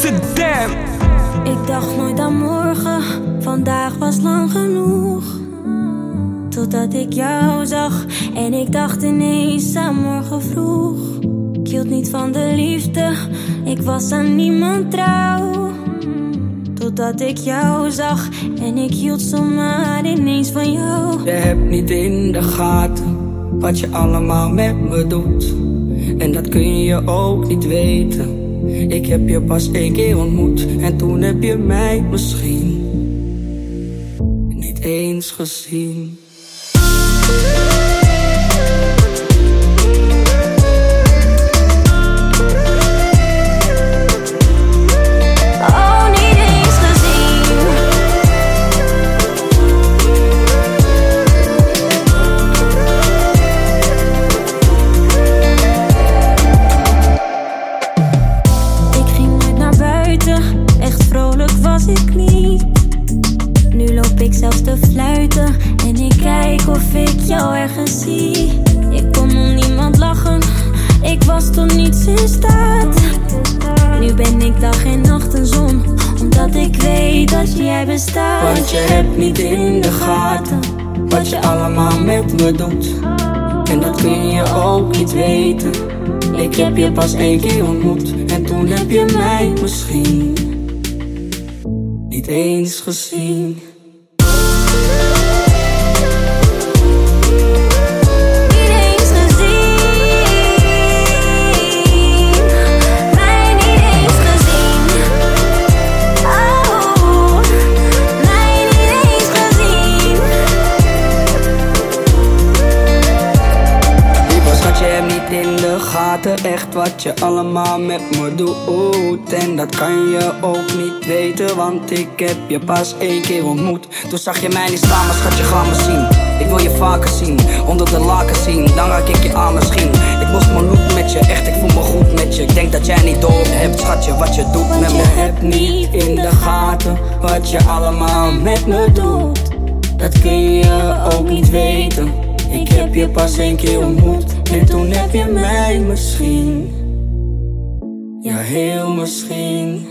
Amsterdam. Ik dacht nooit aan morgen, vandaag was lang genoeg. Totdat ik jou zag en ik dacht ineens aan morgen vroeg. Ik hield niet van de liefde, ik was aan niemand trouw. Totdat ik jou zag en ik hield zomaar ineens van jou. Je hebt niet in de gaten wat je allemaal met me doet. En dat kun je ook niet weten. Ik heb je pas één keer ontmoet en toen heb je mij misschien niet eens gezien. Niet in de gaten wat je allemaal met me doet. En dat kun je ook niet weten. Ik heb je pas één keer ontmoet en toen heb je mij misschien niet eens gezien. Echt wat je allemaal met me doet. En dat kan je ook niet weten, want ik heb je pas één keer ontmoet. Toen zag je mij niet staan, maar schat, je gaat me zien. Ik wil je vaker zien, onder de laken zien, dan raak ik je aan misschien. Ik moest mijn look met je, echt, ik voel me goed met je. Ik denk dat jij niet door hebt, schatje, wat je doet met me. Je hebt niet in de gaten wat je allemaal met me doet. Dat kun je ook niet weten. Ik heb je pas één keer ontmoet en toen heb je mij misschien. Ja, heel misschien.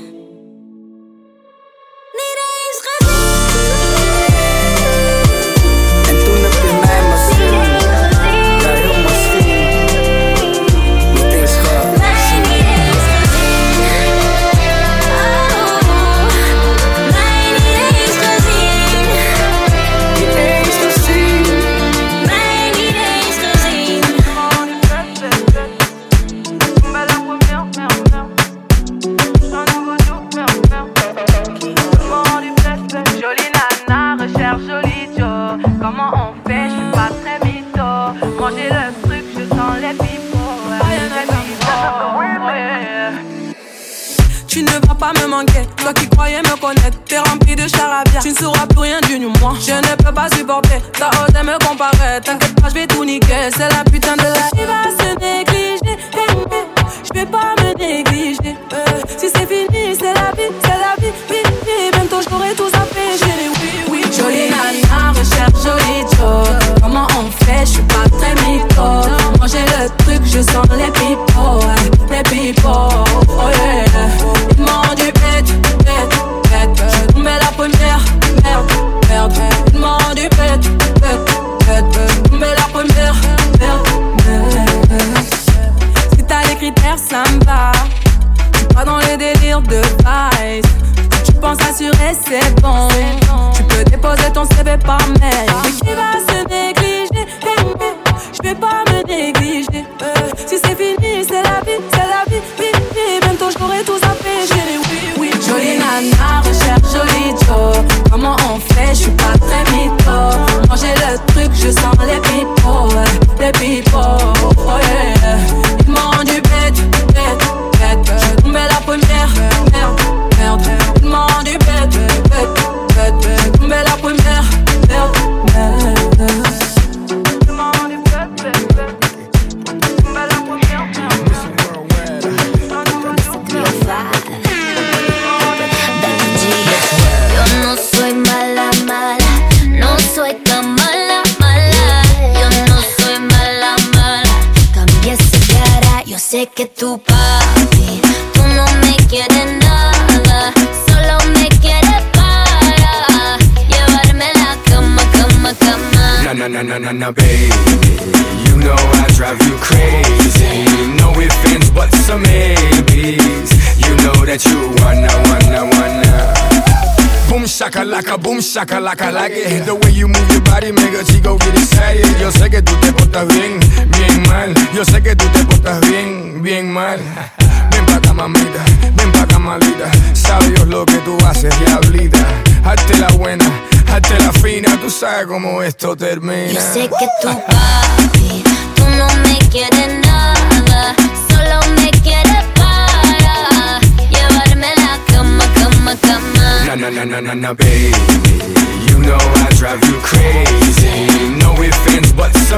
Na baby. You know I drive you crazy. No ifs, ands, buts, or maybes. You know that you wanna, wanna, wanna. Boom shaka laka, boom shaka laka like it. The way you move your body make a chico get excited. Yo sé que tú te portas bien, bien mal. Yo sé que tú te portas bien, bien mal. Ven pa' acá, mamita, ven pa' acá, malita. Sabe Dios lo que tú haces, diablita. Hazte la buena, hazte la fina. Tú sabes cómo esto termina. Yo sé que tú, papi, tú no me quieres nada. Solo me quieres para llevarme a la cama, cama, cama. Na na na na na na, baby. You know I drive you crazy. No ifs, ands, buts,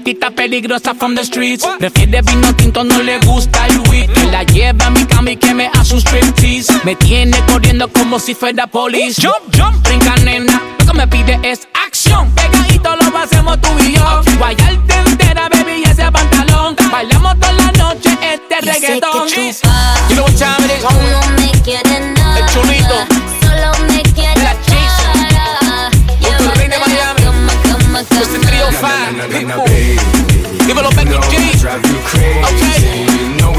chiquitita peligrosa from the streets. Prefiere vino tinto, no le gusta el weed. Que la lleva a mi cama y que me hace un striptease. Me tiene corriendo como si fuera police. Jump, jump, brinca nena. Lo que me pide es acción. Pegadito lo hacemos tú y yo. Guayarte entera, baby, y ese pantalón. Bailamos toda la noche este sé reggaetón. que tú, papi, You know what time it is, homie? no me quieres nada. El chulito. Mr. 305. People. Give it up back in crazy. Okay.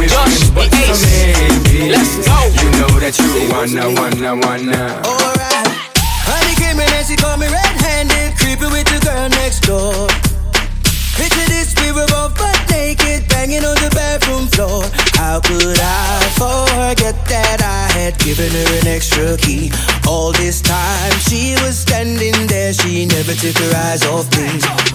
Josh, the ace. Let's go. You know that you wanna, wanna, wanna. Alright. Honey came in and she called me red-handed, creeping with the girl next door. Picture this, we were both naked, banging on the bathroom floor. How could I forget that I had given her an extra key? All this time she was standing there, she never took her eyes off me.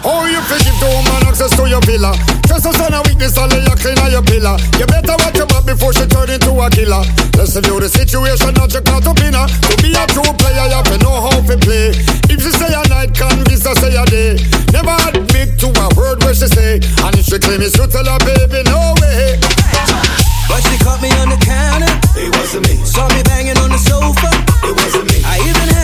How you fi give to woman access to your villa? Just a sign of weakness, all you clean on your pillar. You better watch your back before she turn into a killer. Let's review the situation, not your caught up in. To be a true player, you have to know how to play. If she say a night, convince her say a day. Never admit to a word where she say. And if she claim it's you, tell her baby no way. But she caught me on the counter. It wasn't me. Saw me banging on the sofa. It wasn't me. I even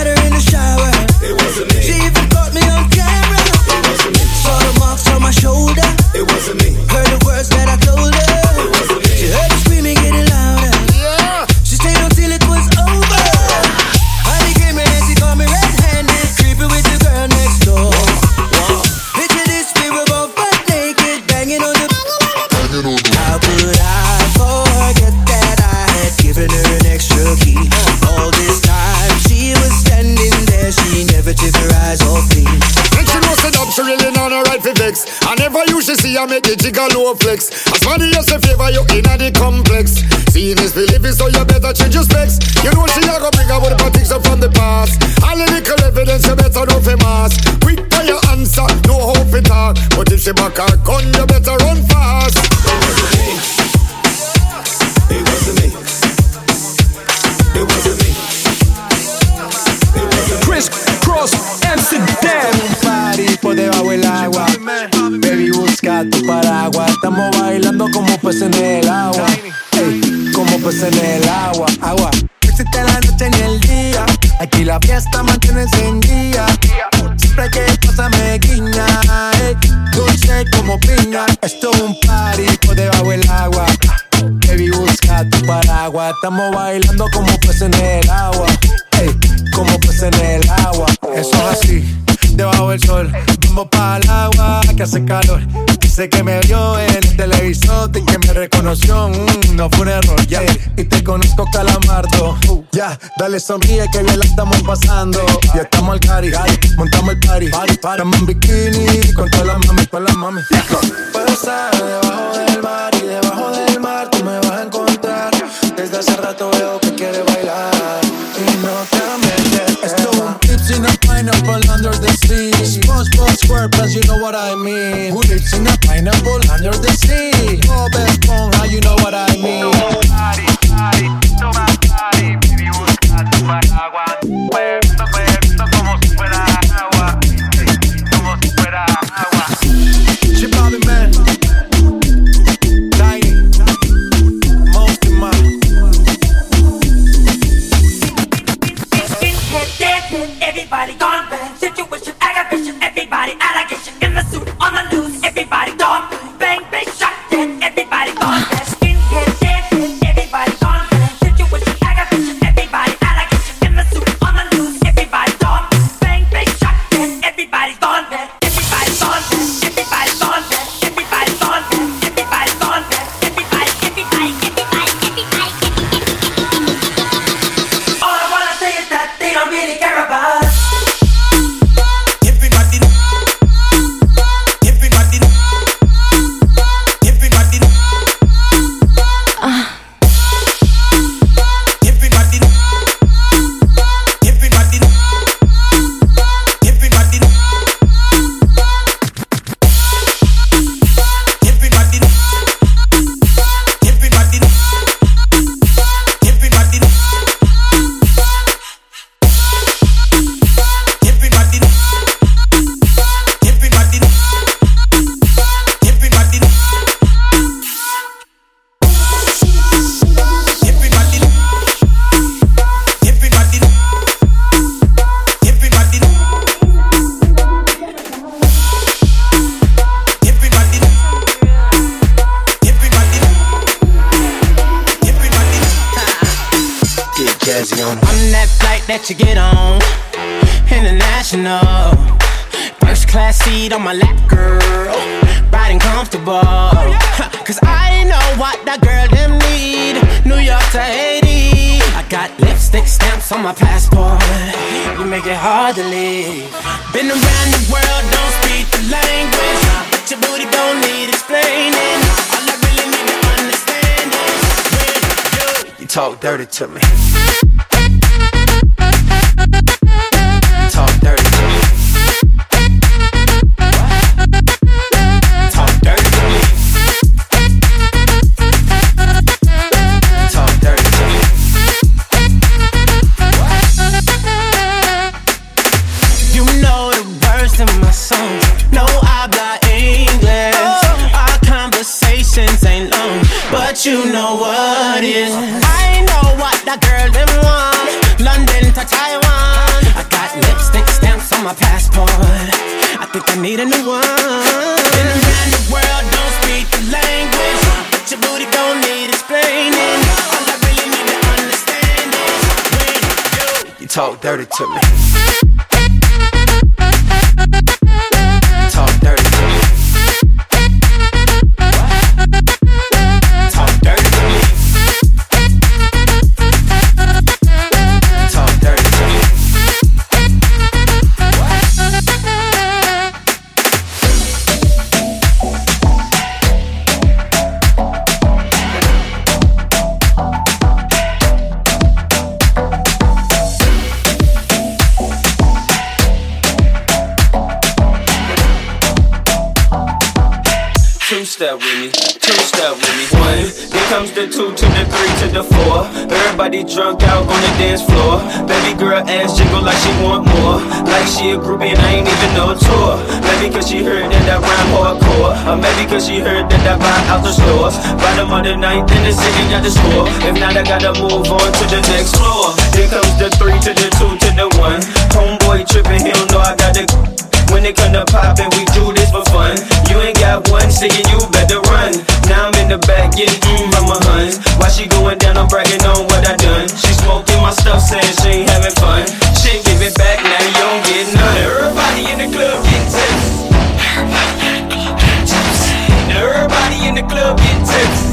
el agua. Eso es así, debajo del sol. Vamos para el agua que hace calor. Dice que me vio en el televisor y que me reconoció. mm, no fue un error, ya. Y te conozco, calamardo. Ya, dale sonríe que bien la estamos pasando. Ya estamos al cari, montamos el party. Estamos en bikini con todas las mami, con las mami. Puedo estar debajo del mar y debajo del mar tú me vas a encontrar. Desde hace rato veo que quieres bailar y no te metes. Esto es un tips in a pineapple under the sea. SpongeBob SquarePants, you know what I mean. Who lives in a pineapple under the sea? Bob Esponja, you know what I mean. She she a groupie and I ain't even know tour. Maybe cause she heard that I rhyme hardcore. Or maybe cause she heard that I buy out the stores. Bottom of the ninth in the city got the score. If not, I gotta move on to the next floor. Then comes the three to the two to the one. Homeboy tripping, he don't know I got the. When it come to poppin', we do this for fun. You ain't got one, saying you better run. Now I'm in the back getting mm from my huns. While she going down, I'm bragging on what I done. She smoking my stuff, saying she ain't having fun. She give it back, now you don't get none. Everybody in the club get tips. Everybody in the club get tips.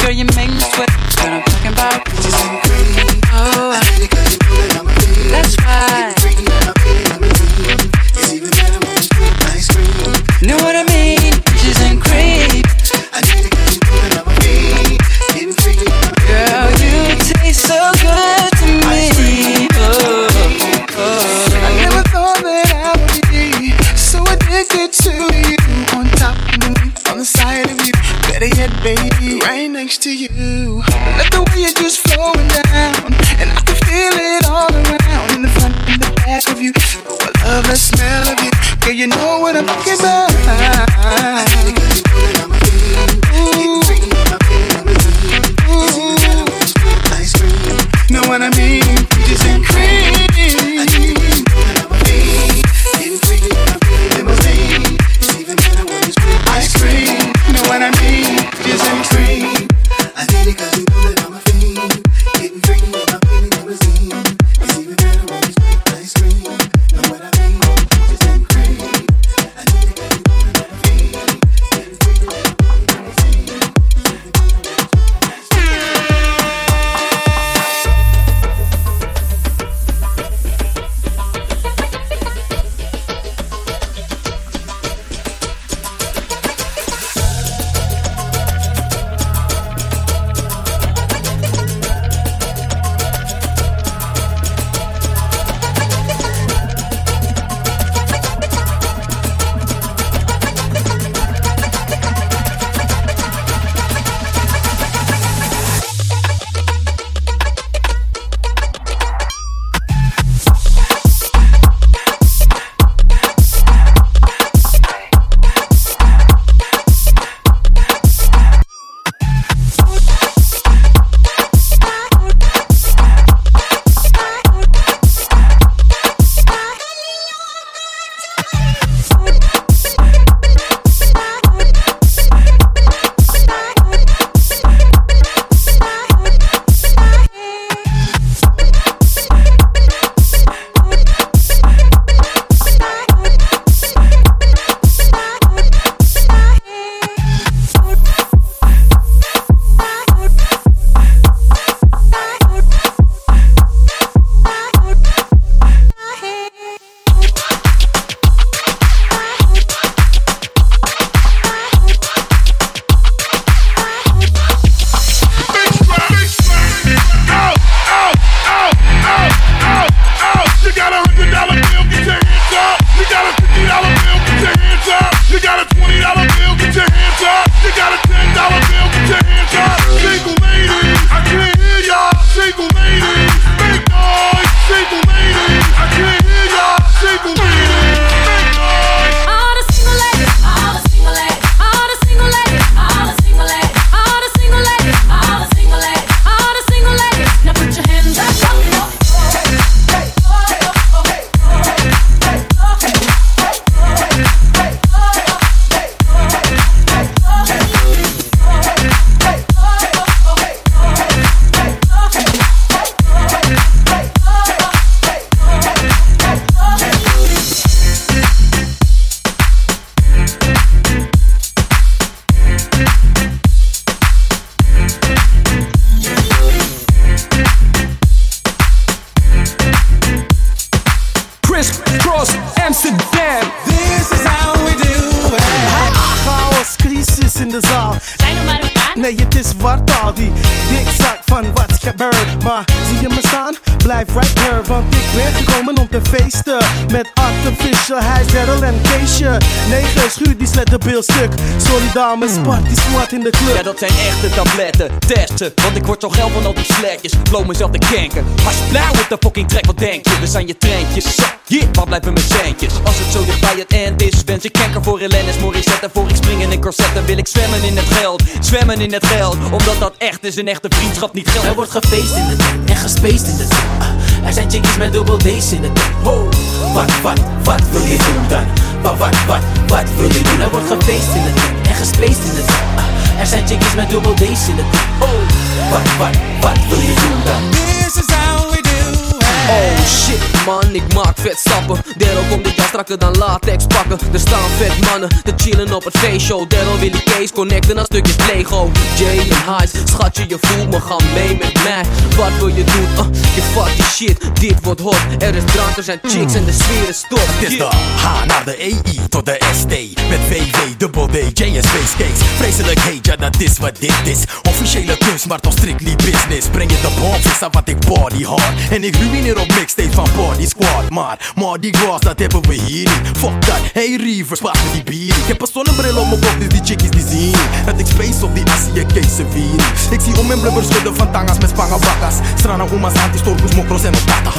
Girl, you make me sweat. Girl, I'm talking about bitches. Oh, I really you. That's right. It's even better ice cream. What I mean? Right next to you. Let the way you're just flowing down. And I can feel it all around. In the front and the back of you. Oh, I love the smell of you. Girl, you know what I'm talking about. Party squad in de club. Ja, dat zijn echte tabletten, testen. Want ik word zo geil van al die slekjes. Blow mezelf te kanken. Als je blauw op de fucking trek, wat denk je? We zijn je treintjes. Zo, yeah, waar blijven mijn centjes? Als het zo dicht bij het end is, wens ik kanker voor Helenes Morissette. Voor ik spring in een corset, wil ik zwemmen in het geld. Zwemmen in het geld, omdat dat echt is. Een echte vriendschap niet geld. Er wordt gefeest in de tent en gespaced in de tent. Er zijn chickies met dubbel D's in de tent. Ho, wat, wat, wat wil je doen dan? Wat, wat, wat, wat wil je doen? Er wordt gefeest in de tent en gespaced in de tent. Ah, er zijn chickies met dubbel D's in de tent. Ho, wat, wat, wat wil je doen dan? Oh shit, man, ik maak vet stappen Daryl komt dit jaar strakker dan latex pakken. Er staan vet mannen te chillen op het feestshow Daryl wil die case connecten aan stukjes Lego. Jay en Highs, schatje je voelt me, ga mee met mij. Wat wil je doen? Uh, je fuck die shit, dit wordt hot. Er is drank, er zijn chicks en de sfeer is top. Het is de H naar de EI tot de ST Met VV, dubbel D, J en Space Cakes. Vreselijk heet, ja dat is wat dit is. Officiële kunst, maar toch strictly business. Breng je de bomvis aan wat ik body hard. En ik ruïneer op mixtape van Body Squad. Maar Mardi Gras, dat hebben we hier niet. Fuck dat, hey Reavers, pas me die bier Ik heb een zonnebril op mijn kop, dus die chickies die zien Het ik space op die Asie Keese vier Ik zie om mijn blubber schudden van tangas met spangen bakkas. Strana umas, antistorpus, mokros en opata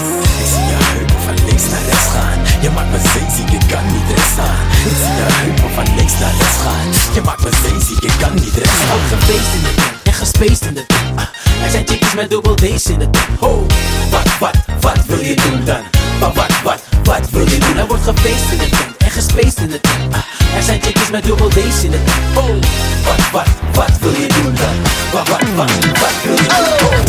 Ik zie je heupen van links naar rechts gaan. Je maakt me zeeziek, ik kan niet rechts staan Ik zie je heupen van links naar rechts gaan. Je maakt me zeeziek, ik kan niet rechts Er en gespaced in de tent Ah, Er zijn chickies met dubbel D's in de tent Ho, wat, wat, wat wil je doen dan? Wat, wat, wat, wat wil je doen? Er wordt gefeest in de tent en gespaced in de tent Ah, Er zijn chickies met dubbel D's in de tent Ho, wat, wat, wat wil je doen dan? Wat, wat, wat, wat wil je doen? Ho.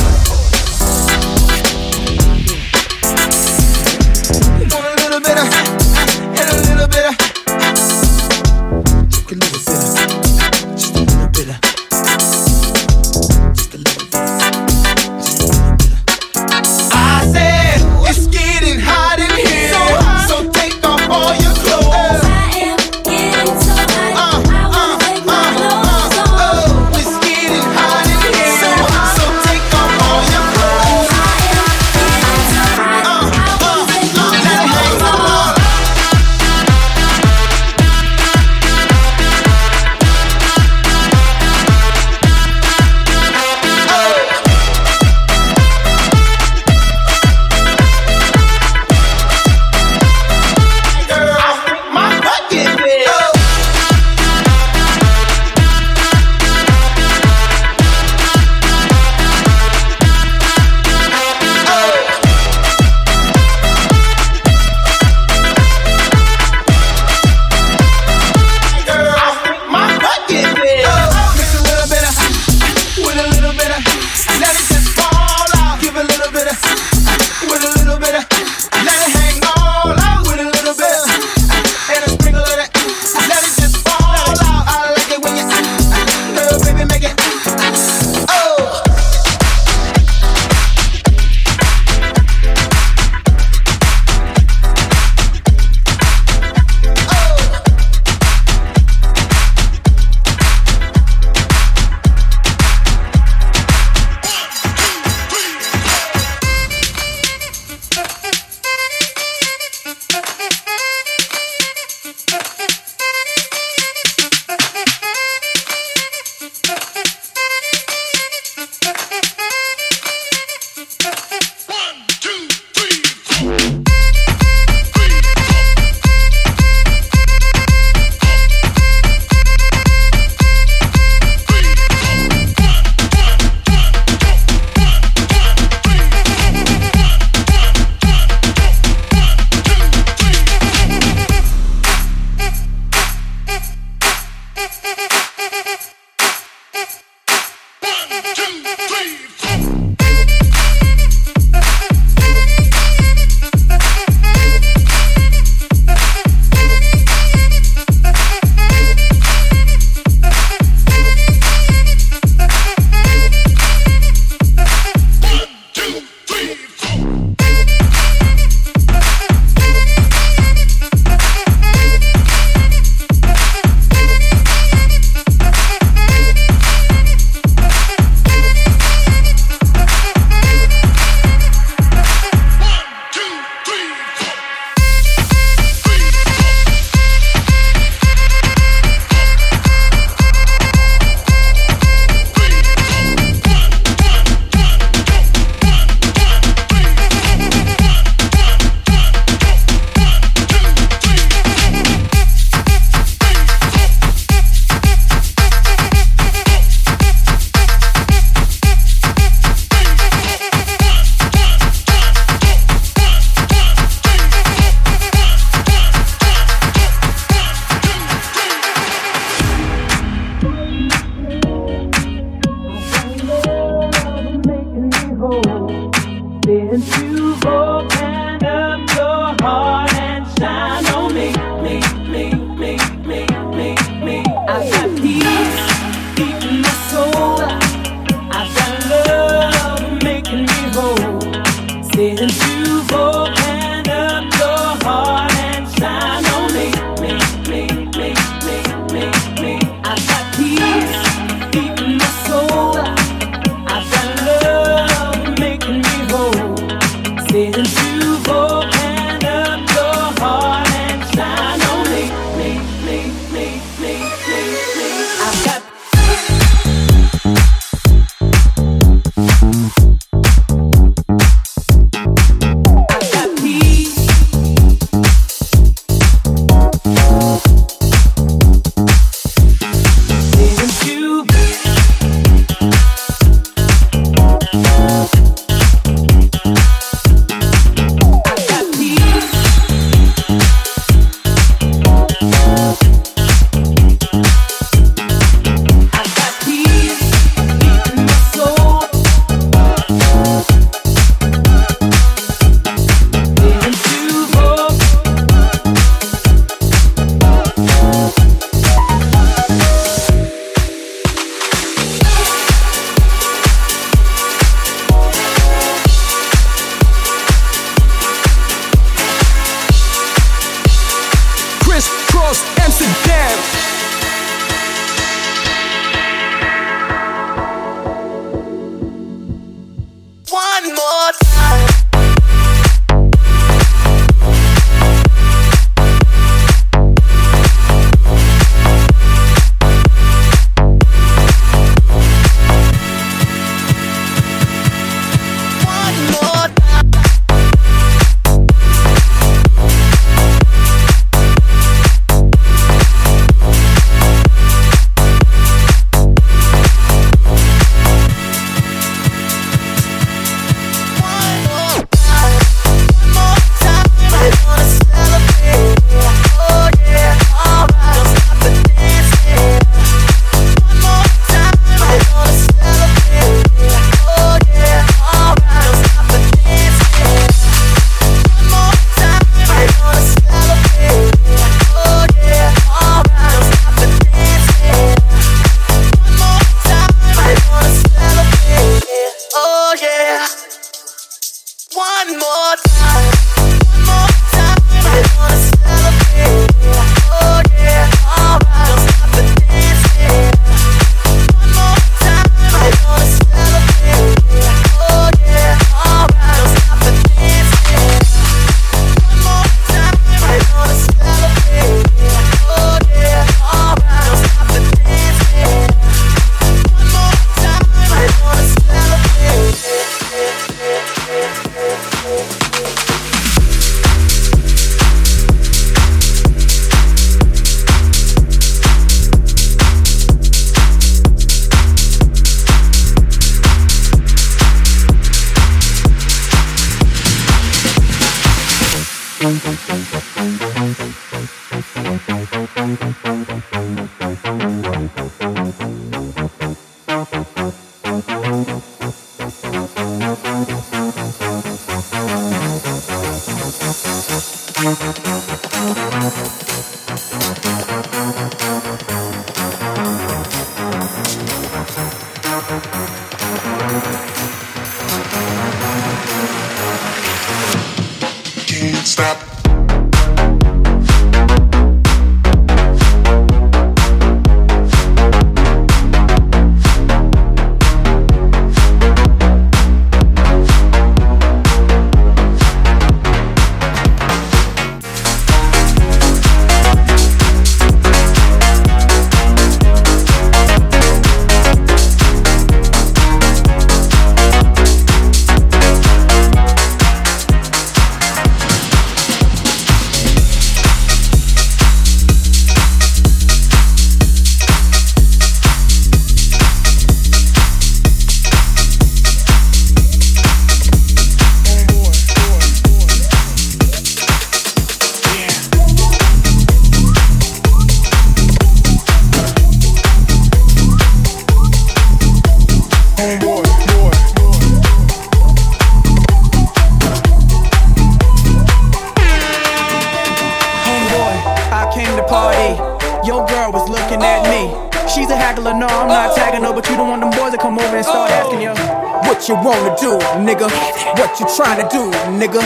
do, nigga?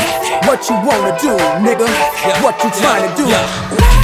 What you wanna do, nigga? What you trying to do?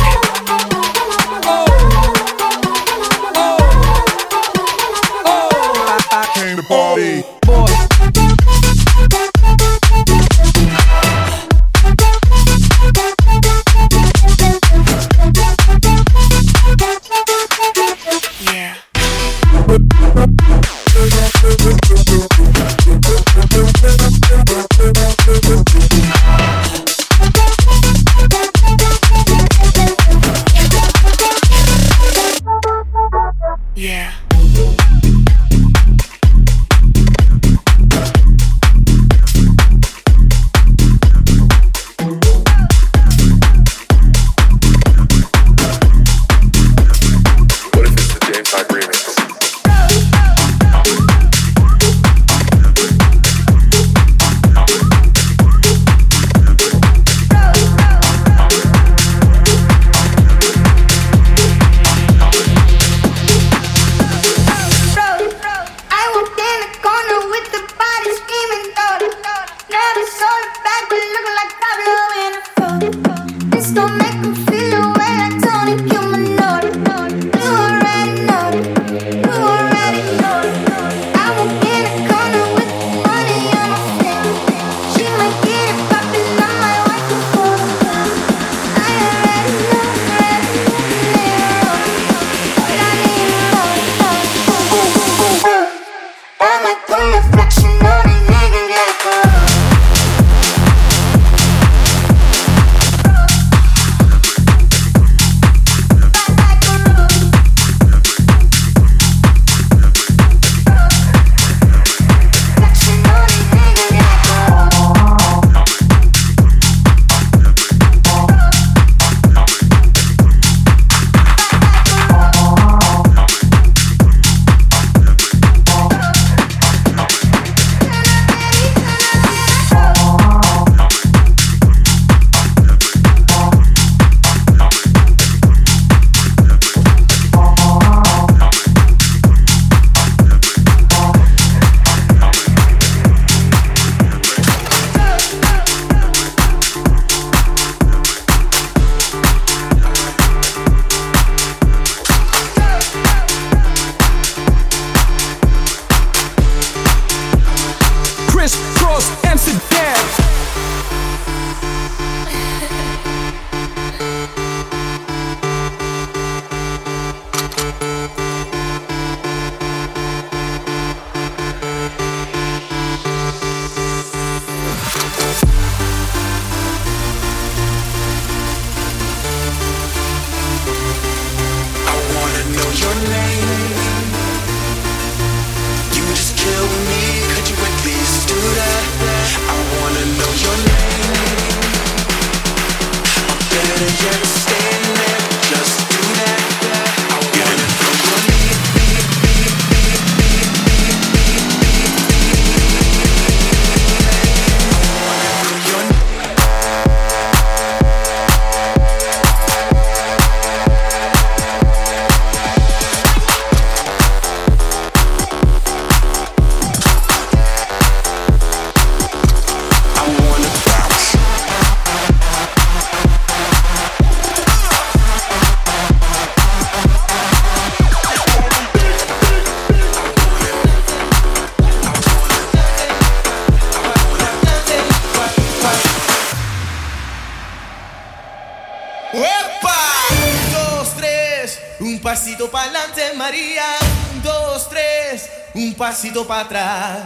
pasito para atrás.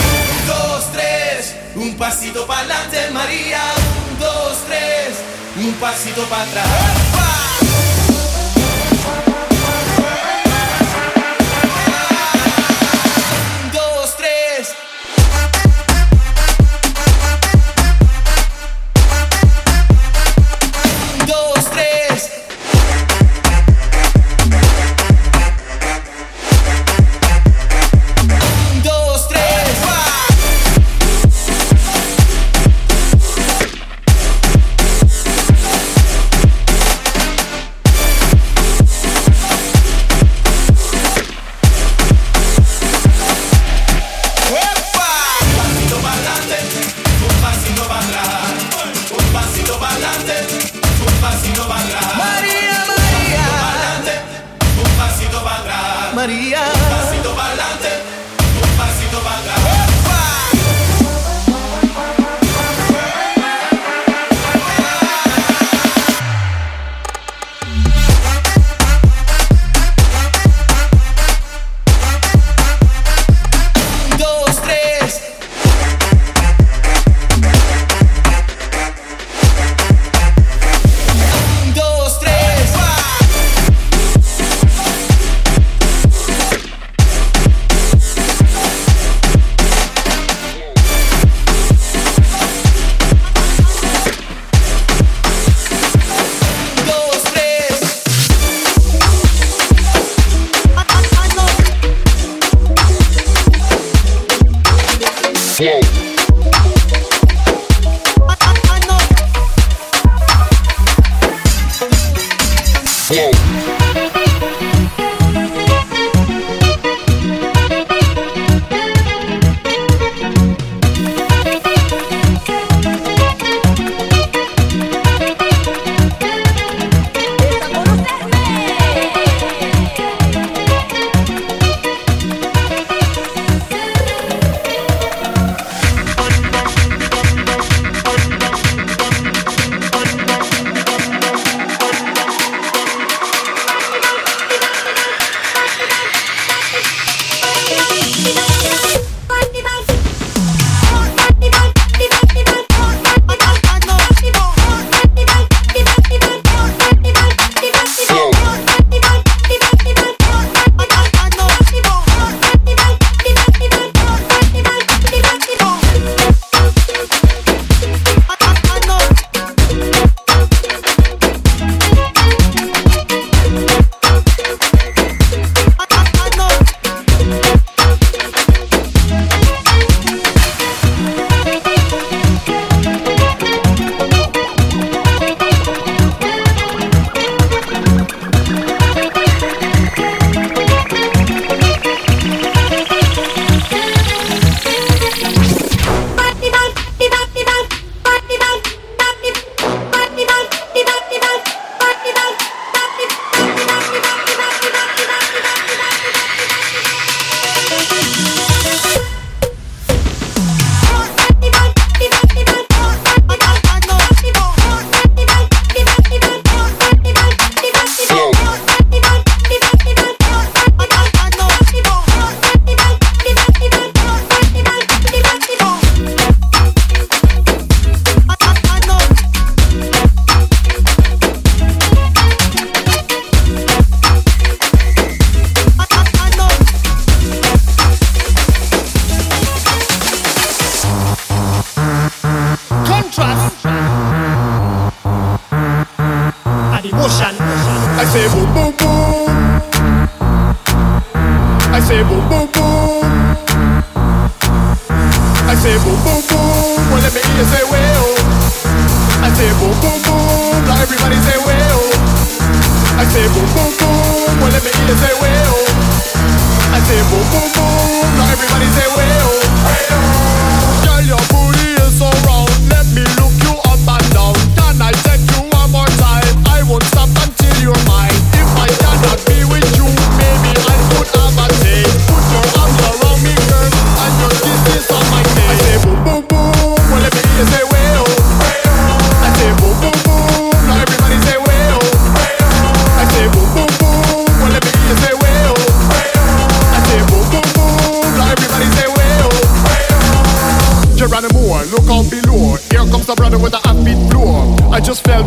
Un, dos, tres, un pasito para adelante, María. Un, dos, tres, un pasito para atrás.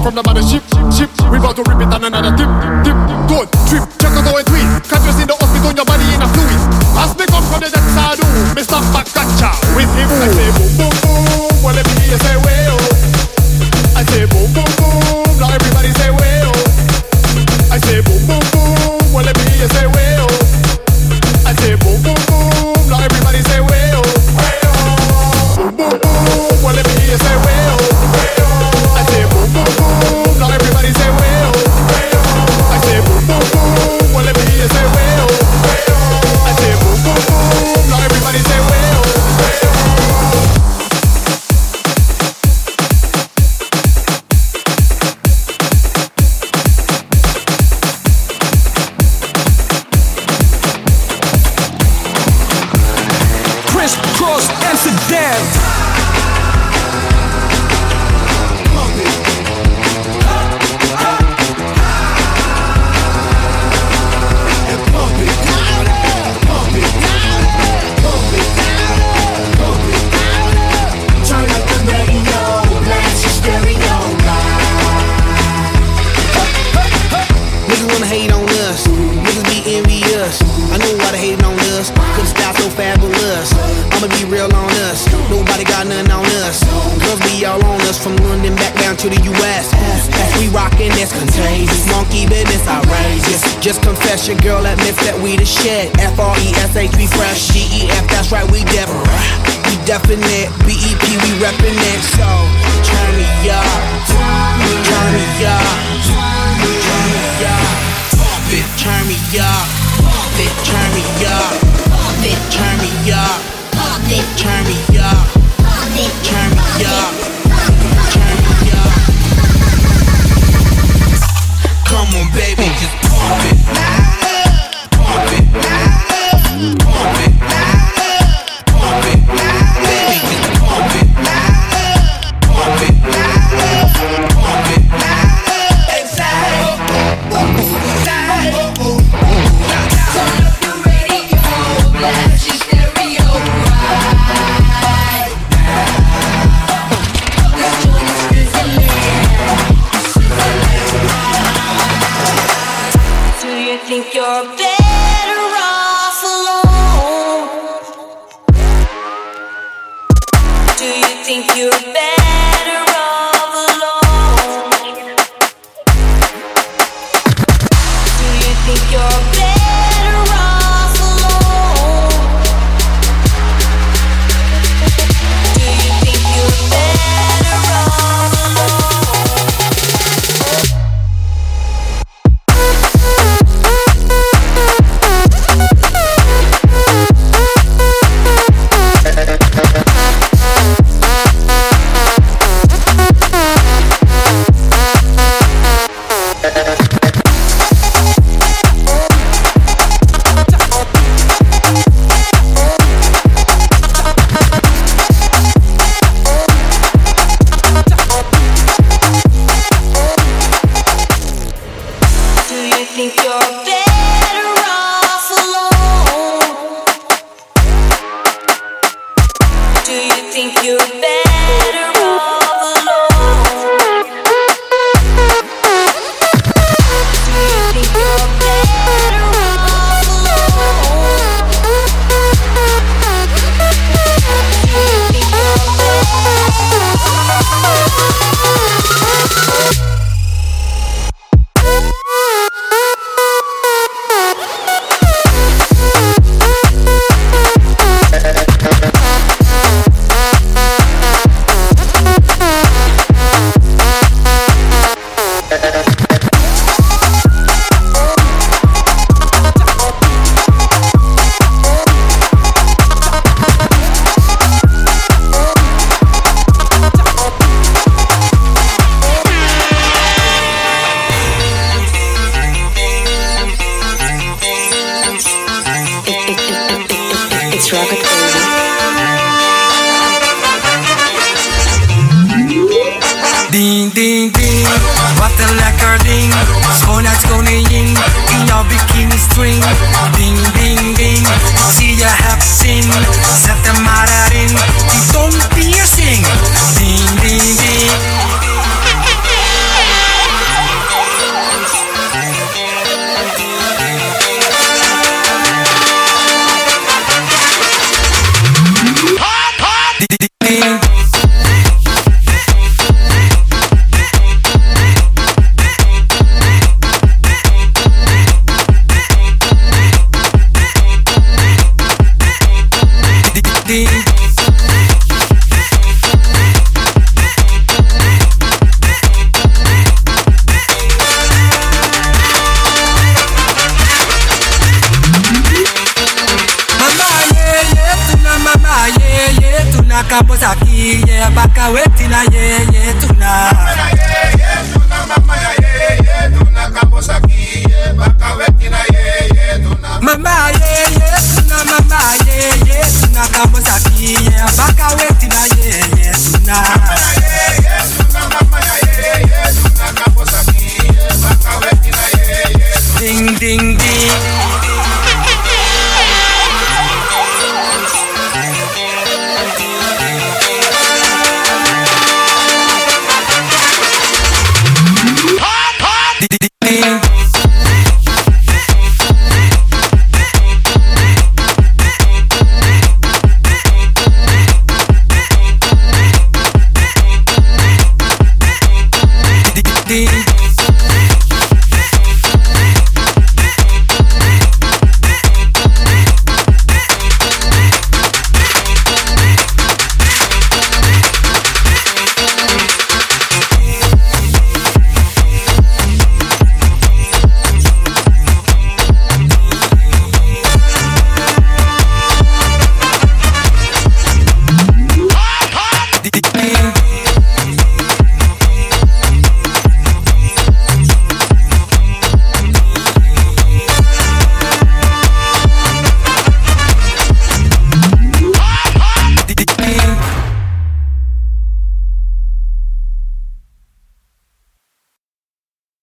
from the mothership, ship, ship. We about to rip it from London back down to the US. We rockin' this contagious, monkey business outrageous. Just confess your girl admits that we the shit. F R E S H, we fresh. G E F, that's right, we different. We definite. B E P, we reppin' it. So turn me up, turn me up, turn me up. Pump it, turn me up, pump it, turn me up, pump it, turn me up, pump it, turn me up, pump it, turn me up. baby.